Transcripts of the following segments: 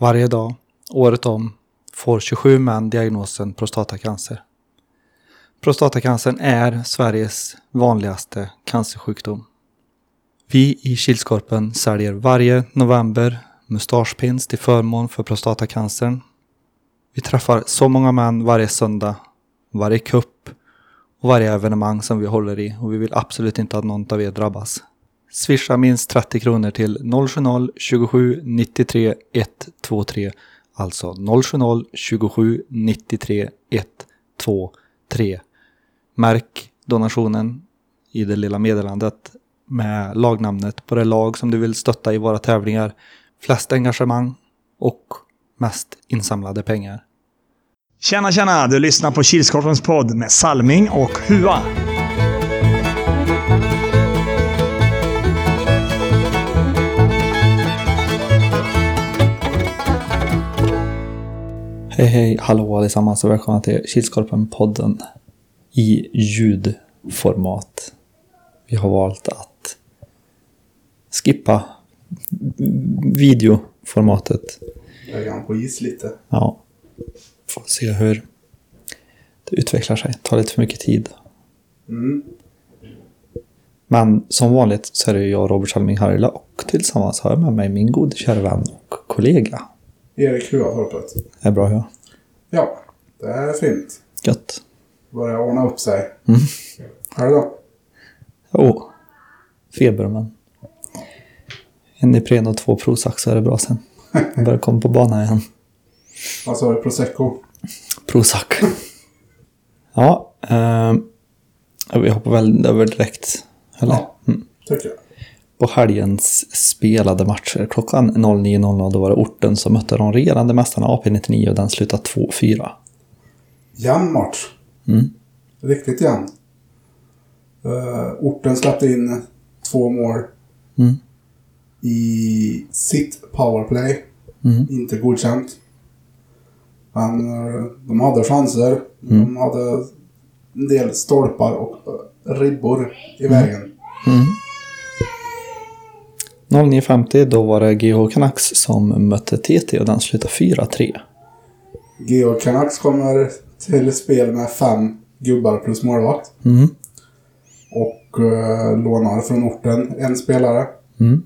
Varje dag, året om, får 27 män diagnosen prostatacancer. Prostatacancern är Sveriges vanligaste cancersjukdom. Vi i Kilskorpen säljer varje november mustaschpins till förmån för prostatacancern. Vi träffar så många män varje söndag, varje kupp och varje evenemang som vi håller i och vi vill absolut inte att någon av er drabbas. Swisha minst 30 kronor till 070-27 93 123 Alltså 070 27 93 123 Märk donationen i det lilla meddelandet med lagnamnet på det lag som du vill stötta i våra tävlingar. Flest engagemang och mest insamlade pengar. Tjena, tjena! Du lyssnar på Kilskorpens podd med Salming och Hua. Hej hej, hallå allesammans och välkomna till Kilskorpen-podden i ljudformat. Vi har valt att skippa videoformatet. Lägga han på is lite. Ja, får se hur det utvecklar sig. Det tar lite för mycket tid. Mm. Men som vanligt så är det jag, Robert Salming Harila och tillsammans har jag med mig min gode kära vän och kollega. Erik Huatorpet. Det är bra, ja. Ja, det är fint. Gött. Börjar ordna upp sig. Mm. Är det då? Jo, feber men... En Ipren och två Prozac så är det bra sen. Jag börjar komma på banan igen. Vad sa du? Prosecco? Prozac. Ja, ehm, vi hoppar väl över direkt. Eller? Ja. Mm. Tycker jag. På helgens spelade matcher klockan 09.00 då var det orten som mötte de regerande mästarna AP99 och den slutade 2-4. Jämn match. Mm. Riktigt jämn. Uh, orten släppte in två mål Mm. i sitt powerplay. Mm. Inte godkänt. Men eh, de hade chanser. De hade en del stolpar och eh, ribbor i vägen. Mm. 09.50 då var det GH Canucks som mötte TT och den slutade 4-3. Georg Canucks kommer till spel med fem gubbar plus målvakt. Mm. Och eh, lånar från orten en spelare. Mm.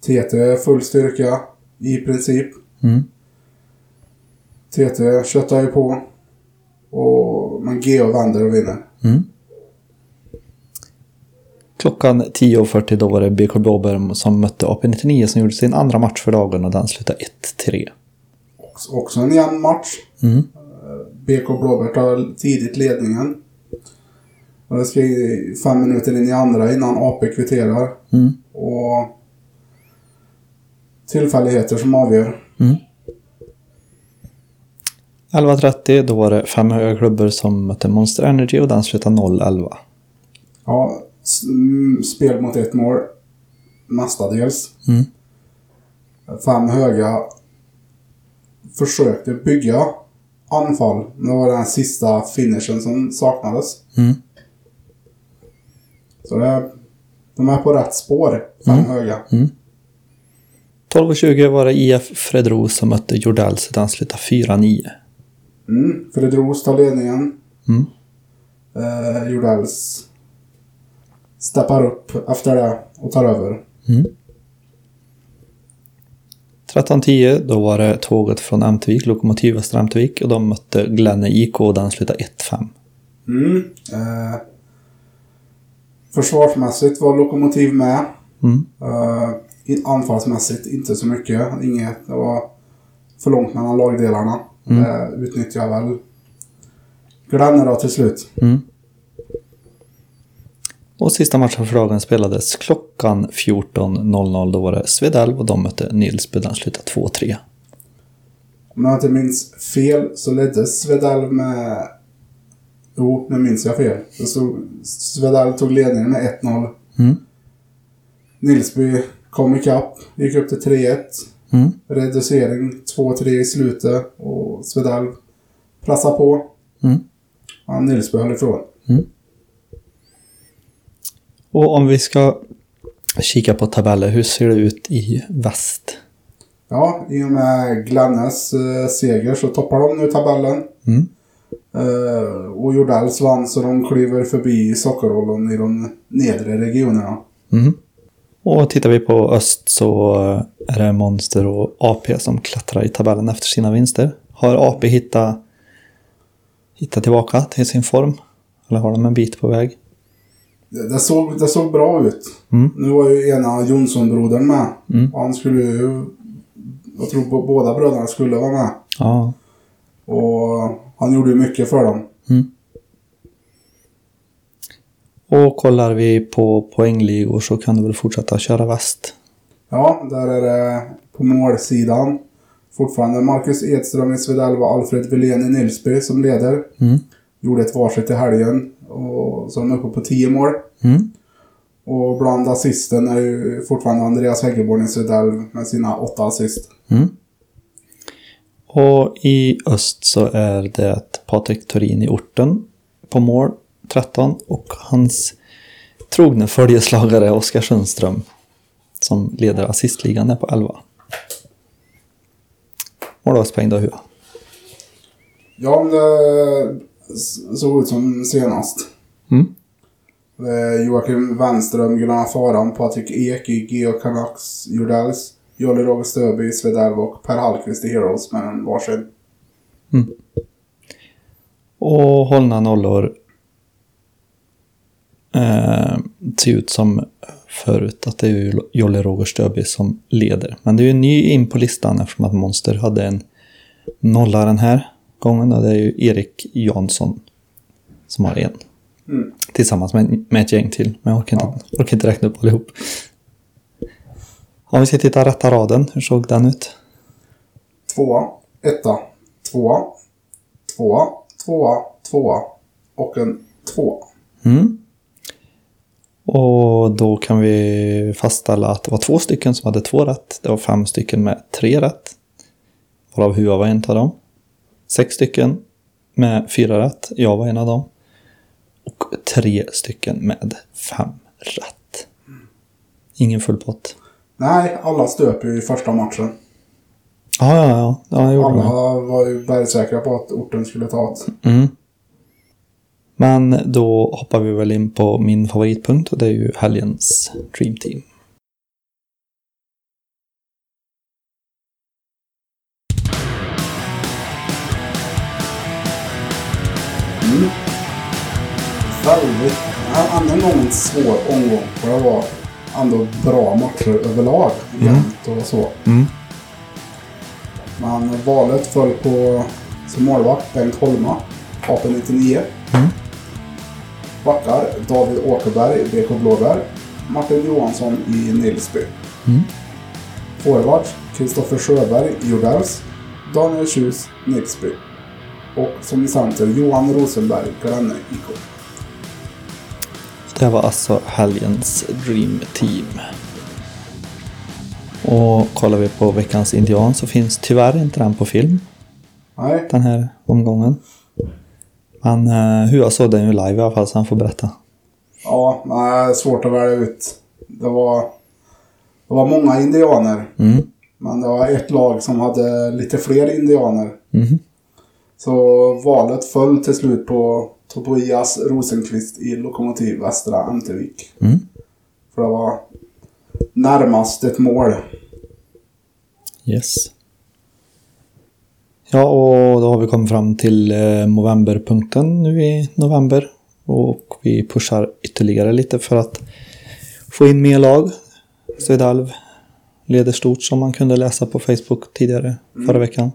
TT full styrka i princip. Mm. TT köttar ju på. Och, men Geo vänder och vinner. Klockan 10.40 då var det BK Blåbär som mötte AP99 som gjorde sin andra match för dagen och den slutade 1-3. Också, också en jämn match. Mm. BK Blåbärt tar tidigt ledningen. Och det ska fem minuter in i andra innan AP kvitterar. Mm. Och tillfälligheter som avgör. Mm. 11.30 då var det fem höga klubbor som mötte Monster Energy och den slutade 0-11. Ja, spel mot ett mål. Mestadels. Mm. Fem höga försökte bygga anfall. Det var den sista finishen som saknades. Mm. Så det, de är på rätt spår, fem höga. 12.20 var det IF Fredros som mötte Jordells och den slutade 4-9. Mm, Fredros tar ledningen. Mm. Eh, Jordells steppar upp efter det och tar över. 13.10 då var det tåget från Ämtervik, Lokomotiv Östra Ämtervik och de mötte Glenne IK och den slutade 1-5. Mm. Eh, försvarsmässigt var Lokomotiv med. Mm. Eh, anfallsmässigt inte så mycket. Inget, det var för långt mellan lagdelarna. Mm. Det utnyttjar väl Glenne då till slut. Mm. Och sista matchen för dagen spelades klockan 14.00. Då var det Svedalv och de mötte Nilsby. Den slutade 2-3. Om jag inte minns fel så ledde Svedalv med... Jo, nu minns jag fel. Det stod... Svedalv tog ledningen med 1-0. Mm. Nilsby kom ikapp, gick upp till 3-1. Mm. Reducering 2-3 i slutet och Svedalv pressade på. Mm. Ja, Nilsby höll ifrån. Och om vi ska kika på tabeller, hur ser det ut i väst? Ja, i och med Glennes eh, seger så toppar de nu tabellen. Mm. Eh, och Jordells vann så de kliver förbi Sockerollen i de nedre regionerna. Mm. Och tittar vi på öst så är det Monster och AP som klättrar i tabellen efter sina vinster. Har AP hittat, hittat tillbaka till sin form? Eller har de en bit på väg? Det, såg, det såg bra ut. Mm. Nu var ju ena Jonsson-brodern med. Mm. Och han skulle ju... Jag tror båda bröderna skulle vara med. Ja. Och han gjorde ju mycket för dem. Mm. Och kollar vi på poängligor så kan du väl fortsätta köra väst. Ja, där är det på målsidan. Fortfarande Marcus Edström i Svedell och Alfred Wilén i Nilsby som leder. Mm. Gjorde ett varsitt i helgen. Och så är de uppe på 10 mål. Mm. Och bland assisten är ju fortfarande Andreas Häggeborn i Svedell med sina åtta assist. Mm. Och i öst så är det Patrik Torin i orten på mål 13 och hans trogna följeslagare Oskar Sundström som leder assistligan är på 11. Målvaktspoäng då Hua? Ja, det s- såg ut som senast. Mm. Är Joakim Wenström, Gunnar Faran, Patrik Ek i Geo Canucks Jordells, Jolly Roger Stöby i och Per Hallqvist i Heroes med en varsin. Och hållna nollor eh, ser ut som förut att det är ju Jolle Roger Stöby som leder. Men det är ju ny in på listan eftersom att Monster hade en nolla den här gången. Och det är ju Erik Jansson som har en. Mm. Tillsammans med, med ett gäng till. Men jag orkar inte, orkar inte räkna upp allihop. Om vi ska titta rätta raden, hur såg den ut? Tvåa, etta, tvåa, tvåa, tvåa, tvåa och en tvåa. Mm. Och då kan vi fastställa att det var två stycken som hade två rätt. Det var fem stycken med tre rätt. Varav Hua var en av dem. Sex stycken med fyra rätt. Jag var en av dem. Och tre stycken med fem rätt. Ingen full pott. Nej, alla stöp ju i första matchen. Ja, ja, ja. ja gjorde Alla det. var ju bergsäkra på att orten skulle ta det. Mm. Men då hoppar vi väl in på min favoritpunkt och det är ju helgens Dream Team. Väldigt... en gång en svår omgång. För det var ändå bra matcher överlag. Jämnt och så. Mm. Men valet föll på som målvakt Bengt Holma, AP99. Mm. Backar David Åkerberg, BK Blåbär. Martin Johansson i Nilsby. Mm. Forwards Kristoffer Sjöberg, Jordells. Daniel Tjus, Nilsby. Och som center Johan Rosenberg, Gränne IK. Det var alltså helgens Dream Team. Och kollar vi på veckans indian så finns tyvärr inte den på film Nej, den här omgången. Men hur jag såg den ju live i alla fall så han får berätta. ja, nej, svårt att välja ut. Det var, det var många indianer. Mm. Men det var ett lag som hade lite fler indianer. Mhm. Så valet föll till slut på Tobias Rosenqvist i Lokomotiv Västra Ämtervik. Mm. För det var närmast ett mål. Yes. Ja, och då har vi kommit fram till eh, novemberpunkten nu i november. Och vi pushar ytterligare lite för att få in mer lag. Svedalv leder stort som man kunde läsa på Facebook tidigare förra veckan.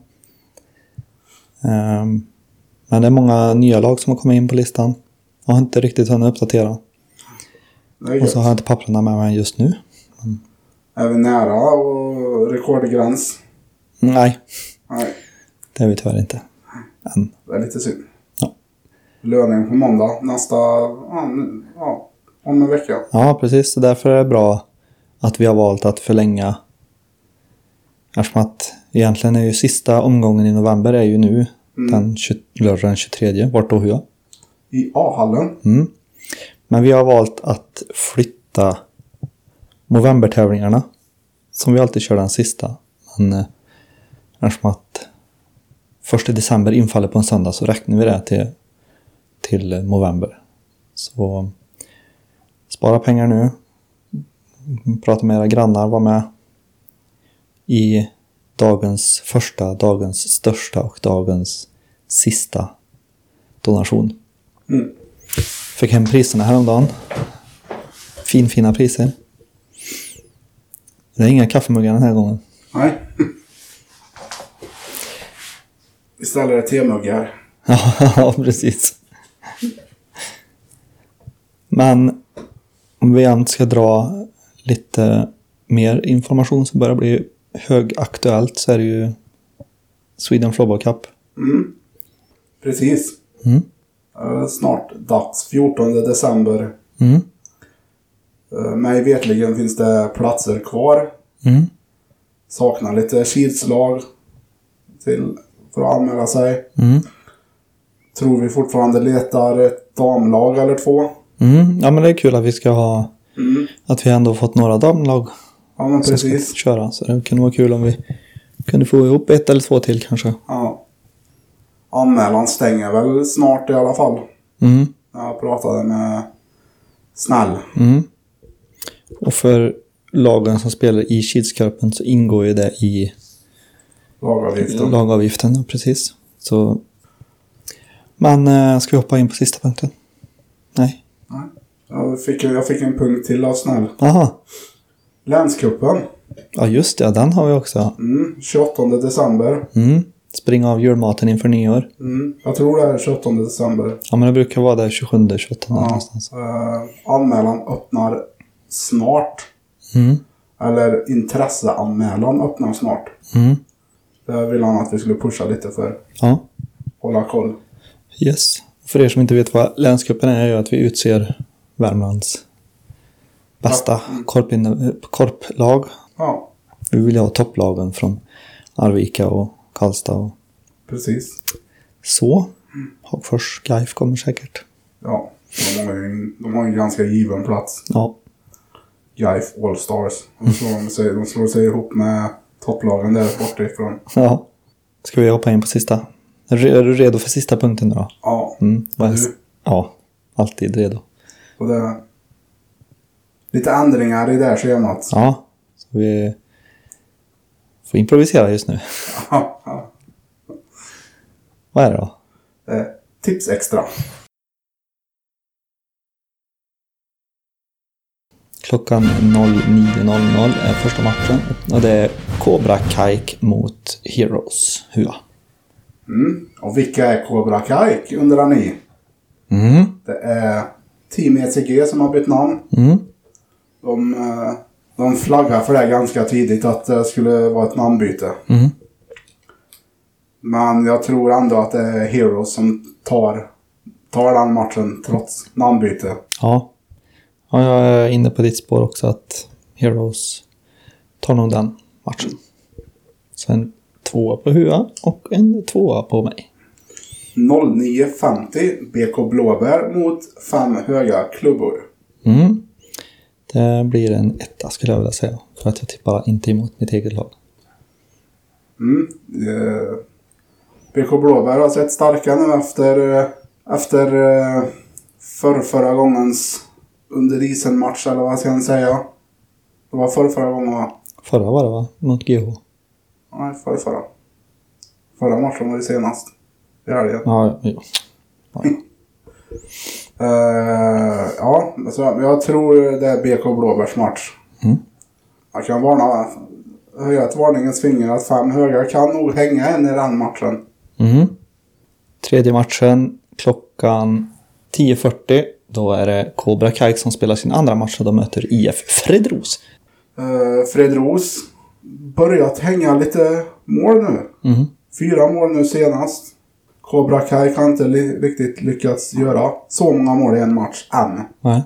Ehm, men det är många nya lag som har kommit in på listan. Jag har inte riktigt hunnit uppdatera. Och så har jag inte papperna med mig just nu. Är vi nära och rekordgräns? Nej, Nej, det är vi tyvärr inte. Än. det är lite synd. Ja. Löning på måndag. Nästa... Ja, nu- ja, om en vecka. Ja, precis. Så därför är det bra att vi har valt att förlänga. Eftersom att egentligen är ju sista omgången i november är ju nu den 20, lördag den 23. Vart då hur? I A-hallen. Mm. Men vi har valt att flytta novembertävlingarna. Som vi alltid kör den sista. Men eh, eftersom att första december infaller på en söndag så räknar vi det till, till eh, november. Så spara pengar nu. Prata med era grannar, var med i dagens första, dagens största och dagens sista donation. Mm. Fick hem priserna häromdagen. Fin, fina priser. Det är inga kaffemuggar den här gången. Nej. Istället är det temuggar. ja, precis. Men om vi igen ska dra lite mer information som börjar bli högaktuellt så är det ju Sweden Floorball Cup. Mm. Precis. Mm. Eh, Snart dags. 14 december. Mm. Eh, Mig vetligen finns det platser kvar. Mm. Saknar lite skidslag till, för att anmäla sig. Mm. Tror vi fortfarande letar ett damlag eller två. Mm. Ja, men det är kul att vi ska ha Mm. att vi ändå fått några damlag Ja, men som ska precis. köra. Så det kunde vara kul om vi kunde få ihop ett eller två till kanske. Ja. Anmälan stänger väl snart i alla fall. Mm. Jag pratade med Snäll. Mm. Och för lagen som spelar i Kidscupen så ingår ju det i Lagavgiften. lagavgiften. ja, Precis. Så... Men eh, ska vi hoppa in på sista punkten? Nej. Jag fick, jag fick en punkt till av Snäll. Aha. Länscupen. Ja just det, den har vi också. Mm. 28 december. Mm. Springa av julmaten inför nyår. Mm. Jag tror det är 28 december. Ja men det brukar vara där 27, 28 Ja. någonstans. Eh, anmälan öppnar snart. Mm. Eller intresseanmälan öppnar snart. Mm. Det vill han att vi skulle pusha lite för. Ja. Hålla koll. Yes. För er som inte vet vad länscupen är, är att vi utser Värmlands bästa korpinne- korplag. Ja, Vi vill ha topplagen från Arvika och Karlstad och precis. så. Hagfors, Gaif kommer säkert. Ja, de har ju, de har en ganska given plats. Ja. De slår, sig, de slår sig ihop med topplagen där bortifrån. ja. Ska vi hoppa in på sista? Är du är du redo för sista punkten nu då? Ja, Mm. vad Du? Ja, alltid redo. och det... Lite ändringar i det här schemat. Ja, så vi får improvisera just nu. Ja, ja. Vad är det då? Eh, tips extra. Klockan 09.00 är första matchen och det är Cobra Kaik mot Heroes Hua. Mm. Och vilka är Cobra Kaik undrar ni? Mm. Det är Team ECG som har bytt namn. Mm. De, eh, de flaggar för det ganska tidigt att det skulle vara ett namnbyte. Mm. Men jag tror ändå att det är Heroes som tar, tar den matchen trots namnbyte. Ja. ja, jag är inne på ditt spår också att Heroes tar nog den matchen. Så en tvåa på Hua och en tvåa på mig. 09.50 BK Blåbär mot fem höga klubbor. Mm. Det blir en etta skulle jag vilja säga. För att jag tippar inte emot mitt eget lag. Mm. Eh, BK Blåbär har sett starka nu efter, eh, efter eh, för förra gångens under isen-match eller vad ska jag säga. Det var förra, förra gången va? Förra var det va? Mot GH. Nej, förra, förra. Förra matchen var ju senast. I helgen. Ja, ja. ja. Eh, ja, så jag tror det är BK Blåbärs match. Mm. Jag kan varna, höja ett varningens finger att fem höga kan nog hänga en i den matchen. Mm. Tredje matchen klockan 10.40. Då är det Cobra Kaik som spelar sin andra match och de möter IF Fredros. Uh, Fred Roos börjat hänga lite mål nu. Mm. Fyra mål nu senast. Cobra Kai har inte riktigt lyckats göra så många mål i en match än. Nej.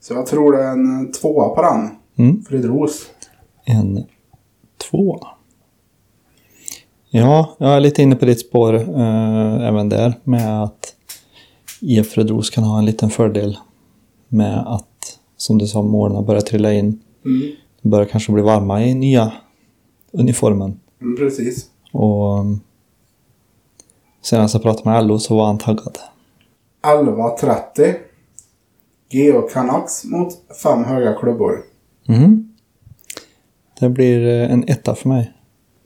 Så jag tror det är en tvåa på den. Mm. Fred Roos. En tvåa. Ja, jag är lite inne på ditt spår eh, även där med att IF Fredros kan ha en liten fördel med att, som du sa, målen börjar trilla in. Mm. Det börjar kanske bli varma i nya uniformen. Mm, precis. Och um, senast jag pratade med Allo så var han taggad. 11.30. Geo Canucks mot fem höga klubbor. Mm. Det blir eh, en etta för mig.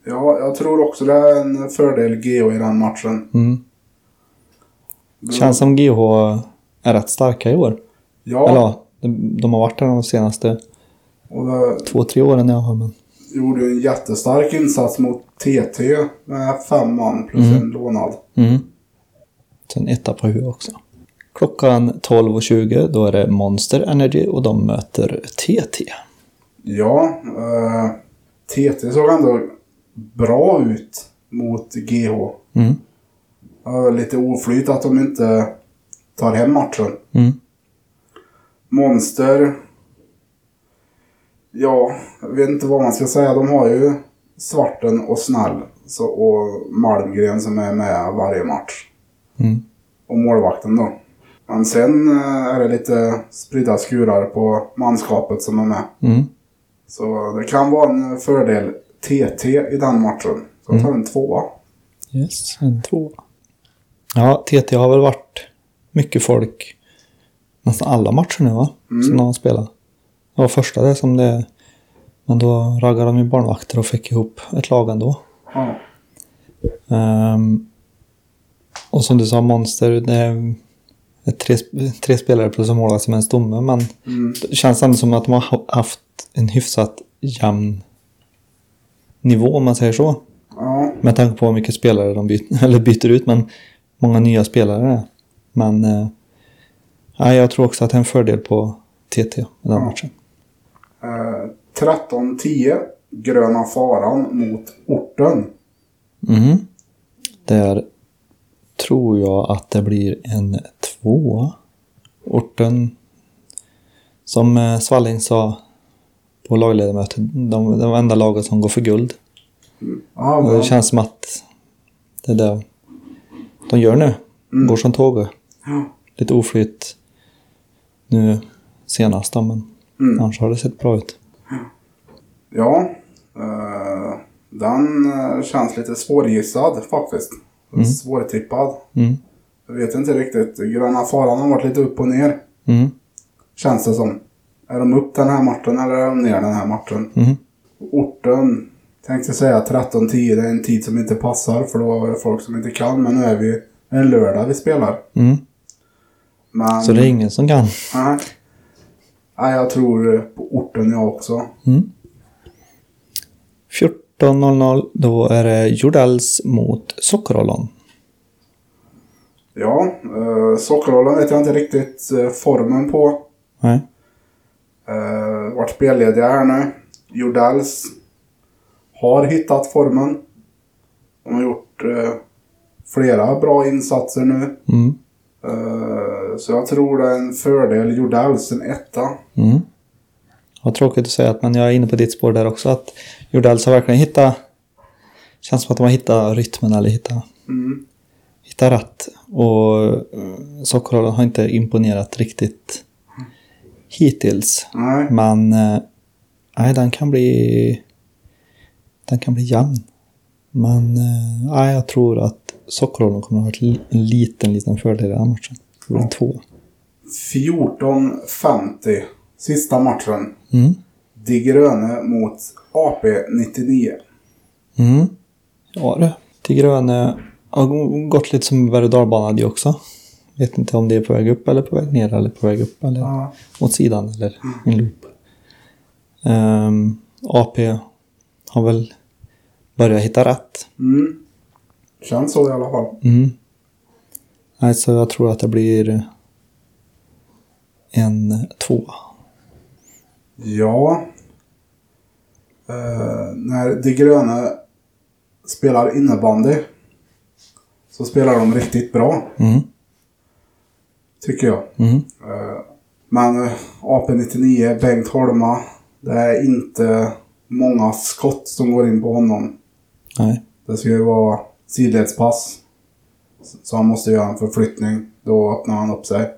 Ja, jag tror också det är en fördel Geo i den matchen. Mm. Känns som GH är rätt starka i år. Ja, Eller de, har varit där de senaste det två, tre åren alla fall. Men... gjorde ju en jättestark insats mot TT med fem man plus en lånad. Mm. Sen etta på huvudet också. Klockan 12.20 då är det Monster Energy och de möter TT. Ja, eh, TT såg ändå bra ut mot GH. Mm. Var lite oflyt att de inte tar hem matchen. Mm. Monster. Ja, jag vet inte vad man ska säga. De har ju Svarten och Snäll så, och Malmgren som är med varje match. Mm. Och målvakten då. Men sen eh, är det lite spridda skurar på manskapet som är med. Mm. Så det kan vara en fördel TT i den matchen. Så jag tar en tvåa. Yes, en tvåa. Ja, TT har väl varit mycket folk nästan alla matcher nu va? Som de har spelat. Det var första det som det... Men då raggade de ju barnvakter och fick ihop ett lag ändå. Ja. Ehm, och som du sa, Monster, det är tre, tre spelare plus en målvakt som en stomme. Men det känns ändå som att de har ha- haft en hyfsat jämn nivå om man säger så. ja. Med tanke på hur mycket spelare de byter, eller byter ut, men många nya spelare är. Men eh, ja, jag tror också att det är en fördel på TT i den matchen. Eh, 13-10. Gröna Faran mot Orten. Mhm. Där tror jag att det blir en tvåa. Orten, som eh, Svalling sa på lagledamötet, de, de enda laget som går för guld. Bra. det känns som att det är det de gör nu. Går som tåget. Ja. Lite oflyt nu senast då, men annars har det sett bra ut. Ja. eh, den eh, känns lite svårgissad faktiskt. Svårtippad. Mm. Jag vet inte riktigt. Gröna Faran har varit lite upp och ner. Mm. Känns det som. Är de upp den här matchen eller är de ner den här matchen? Mm. Orten. Tänkte säga 13-10. Det är en tid som inte passar för då är det folk som inte kan. Men nu är vi en lördag vi spelar. Mm. Men... Så det är ingen som kan. Nej. Nej, jag tror eh, på orten jag också. Mm. 14.00 då är det Jordells mot Sockerollon. Ja, eh, sockerrollen vet jag inte riktigt eh, formen på. Nej. Eh, vart spellediga här nu. Jordells har hittat formen. De har gjort eh, flera bra insatser nu. Mm. Eh, så jag tror det är en fördel. Jordells en etta. Mm. Vad tråkigt att säga att men jag är inne på ditt spår där också att Jordells har verkligen hittat Känns som att de har hittat rytmen eller hittat, Mm. hittat rätt. Och eh, Sockerollen har inte imponerat riktigt hittills. Nej. Men eh, nej, den kan bli den kan bli jämn. Men nej, jag tror att Sockerollen kommer att ha en liten, liten fördel i den här matchen. Det blir en två. 14.50. Sista matchen. Mm. De gröne mot AP-99. Mm. Ja du. Till Gröne har gått lite som berg och det också. Vet inte om det är på väg upp eller på väg ner eller på väg upp eller Ja. åt sidan eller en loop. Ehm, AP har väl börjat hitta rätt. Mm. Känns så i alla fall. Mm. Nej, så jag tror att det blir en tvåa. Ja. Eh, när De gröna spelar innebandy så spelar de riktigt bra, Mm. tycker jag. Mm. Eh, men eh, AP-99, Bengt Holma, det är inte många skott som går in på honom. Nej. Det ska ju vara sidledspass. Så han måste göra en förflyttning. Då öppnar han upp sig.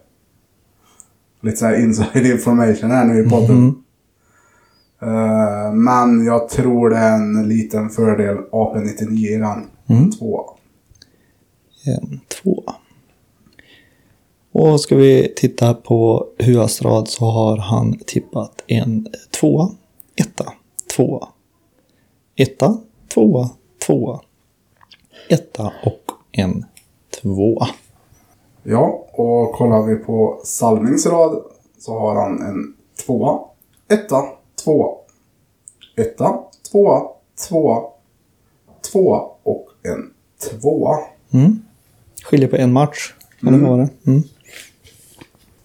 Lite så här inside information här nu i podden. Mm. Eh, men jag tror det är en liten fördel AP99 i den. Mm. Två. En tvåa. Och ska vi titta på Huastrad så har han tippat en tvåa, etta, tvåa, etta, tvåa, tvåa, etta och en tvåa. Ja, och kollar vi på Salmings rad så har han en tvåa, etta, tvåa, etta, tvåa, tvåa, tvåa och en tvåa. Mm. Skiljer på en match. Kan det vara det? Mm.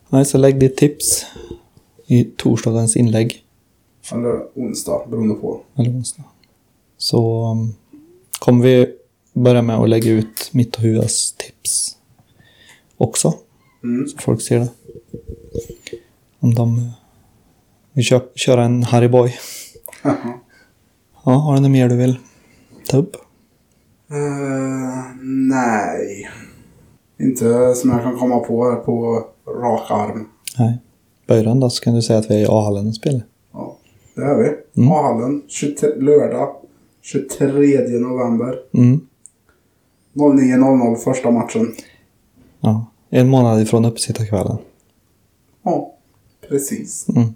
Nej, så lägg ditt tips i torsdagens inlägg. Eller onsdag, beroende på. Eller onsdag. Så um, kommer vi börja med att lägga ut mitt och Huas tips också. Mm. Så folk ser det. Om de vill kö- köra en Harry Boy. Ja, har du något mer du vill ta upp? Eh, nej. Inte som jag kan komma på här på rak arm. Nej. Början då så kan du säga att vi är i A-hallen och spelar. Ja, det är vi. Mm. A-hallen, 23, lördag 23 november. Mm. 09.00 första matchen. Ja. En månad ifrån uppesittarkvällen. Ja, precis. Mm.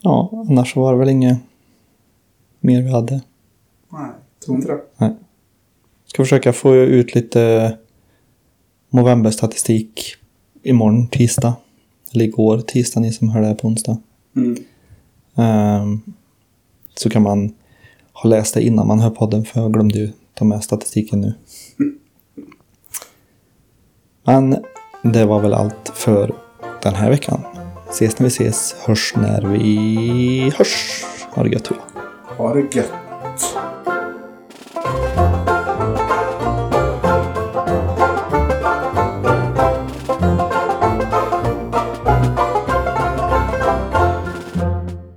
Ja, annars var det väl inget mer vi hade. Nej, tror inte det. Nej. Ska försöka få ut lite Movember-statistik imorgon tisdag. Eller igår tisdag, ni som hör det här på onsdag. Mm. Ehm, så kan man ha läst det innan man hör podden för jag glömde ju ta med statistiken nu. Men det var väl allt för den här veckan. Ses när vi ses, hörs när vi hörs. Ha det gött. Ha det gött.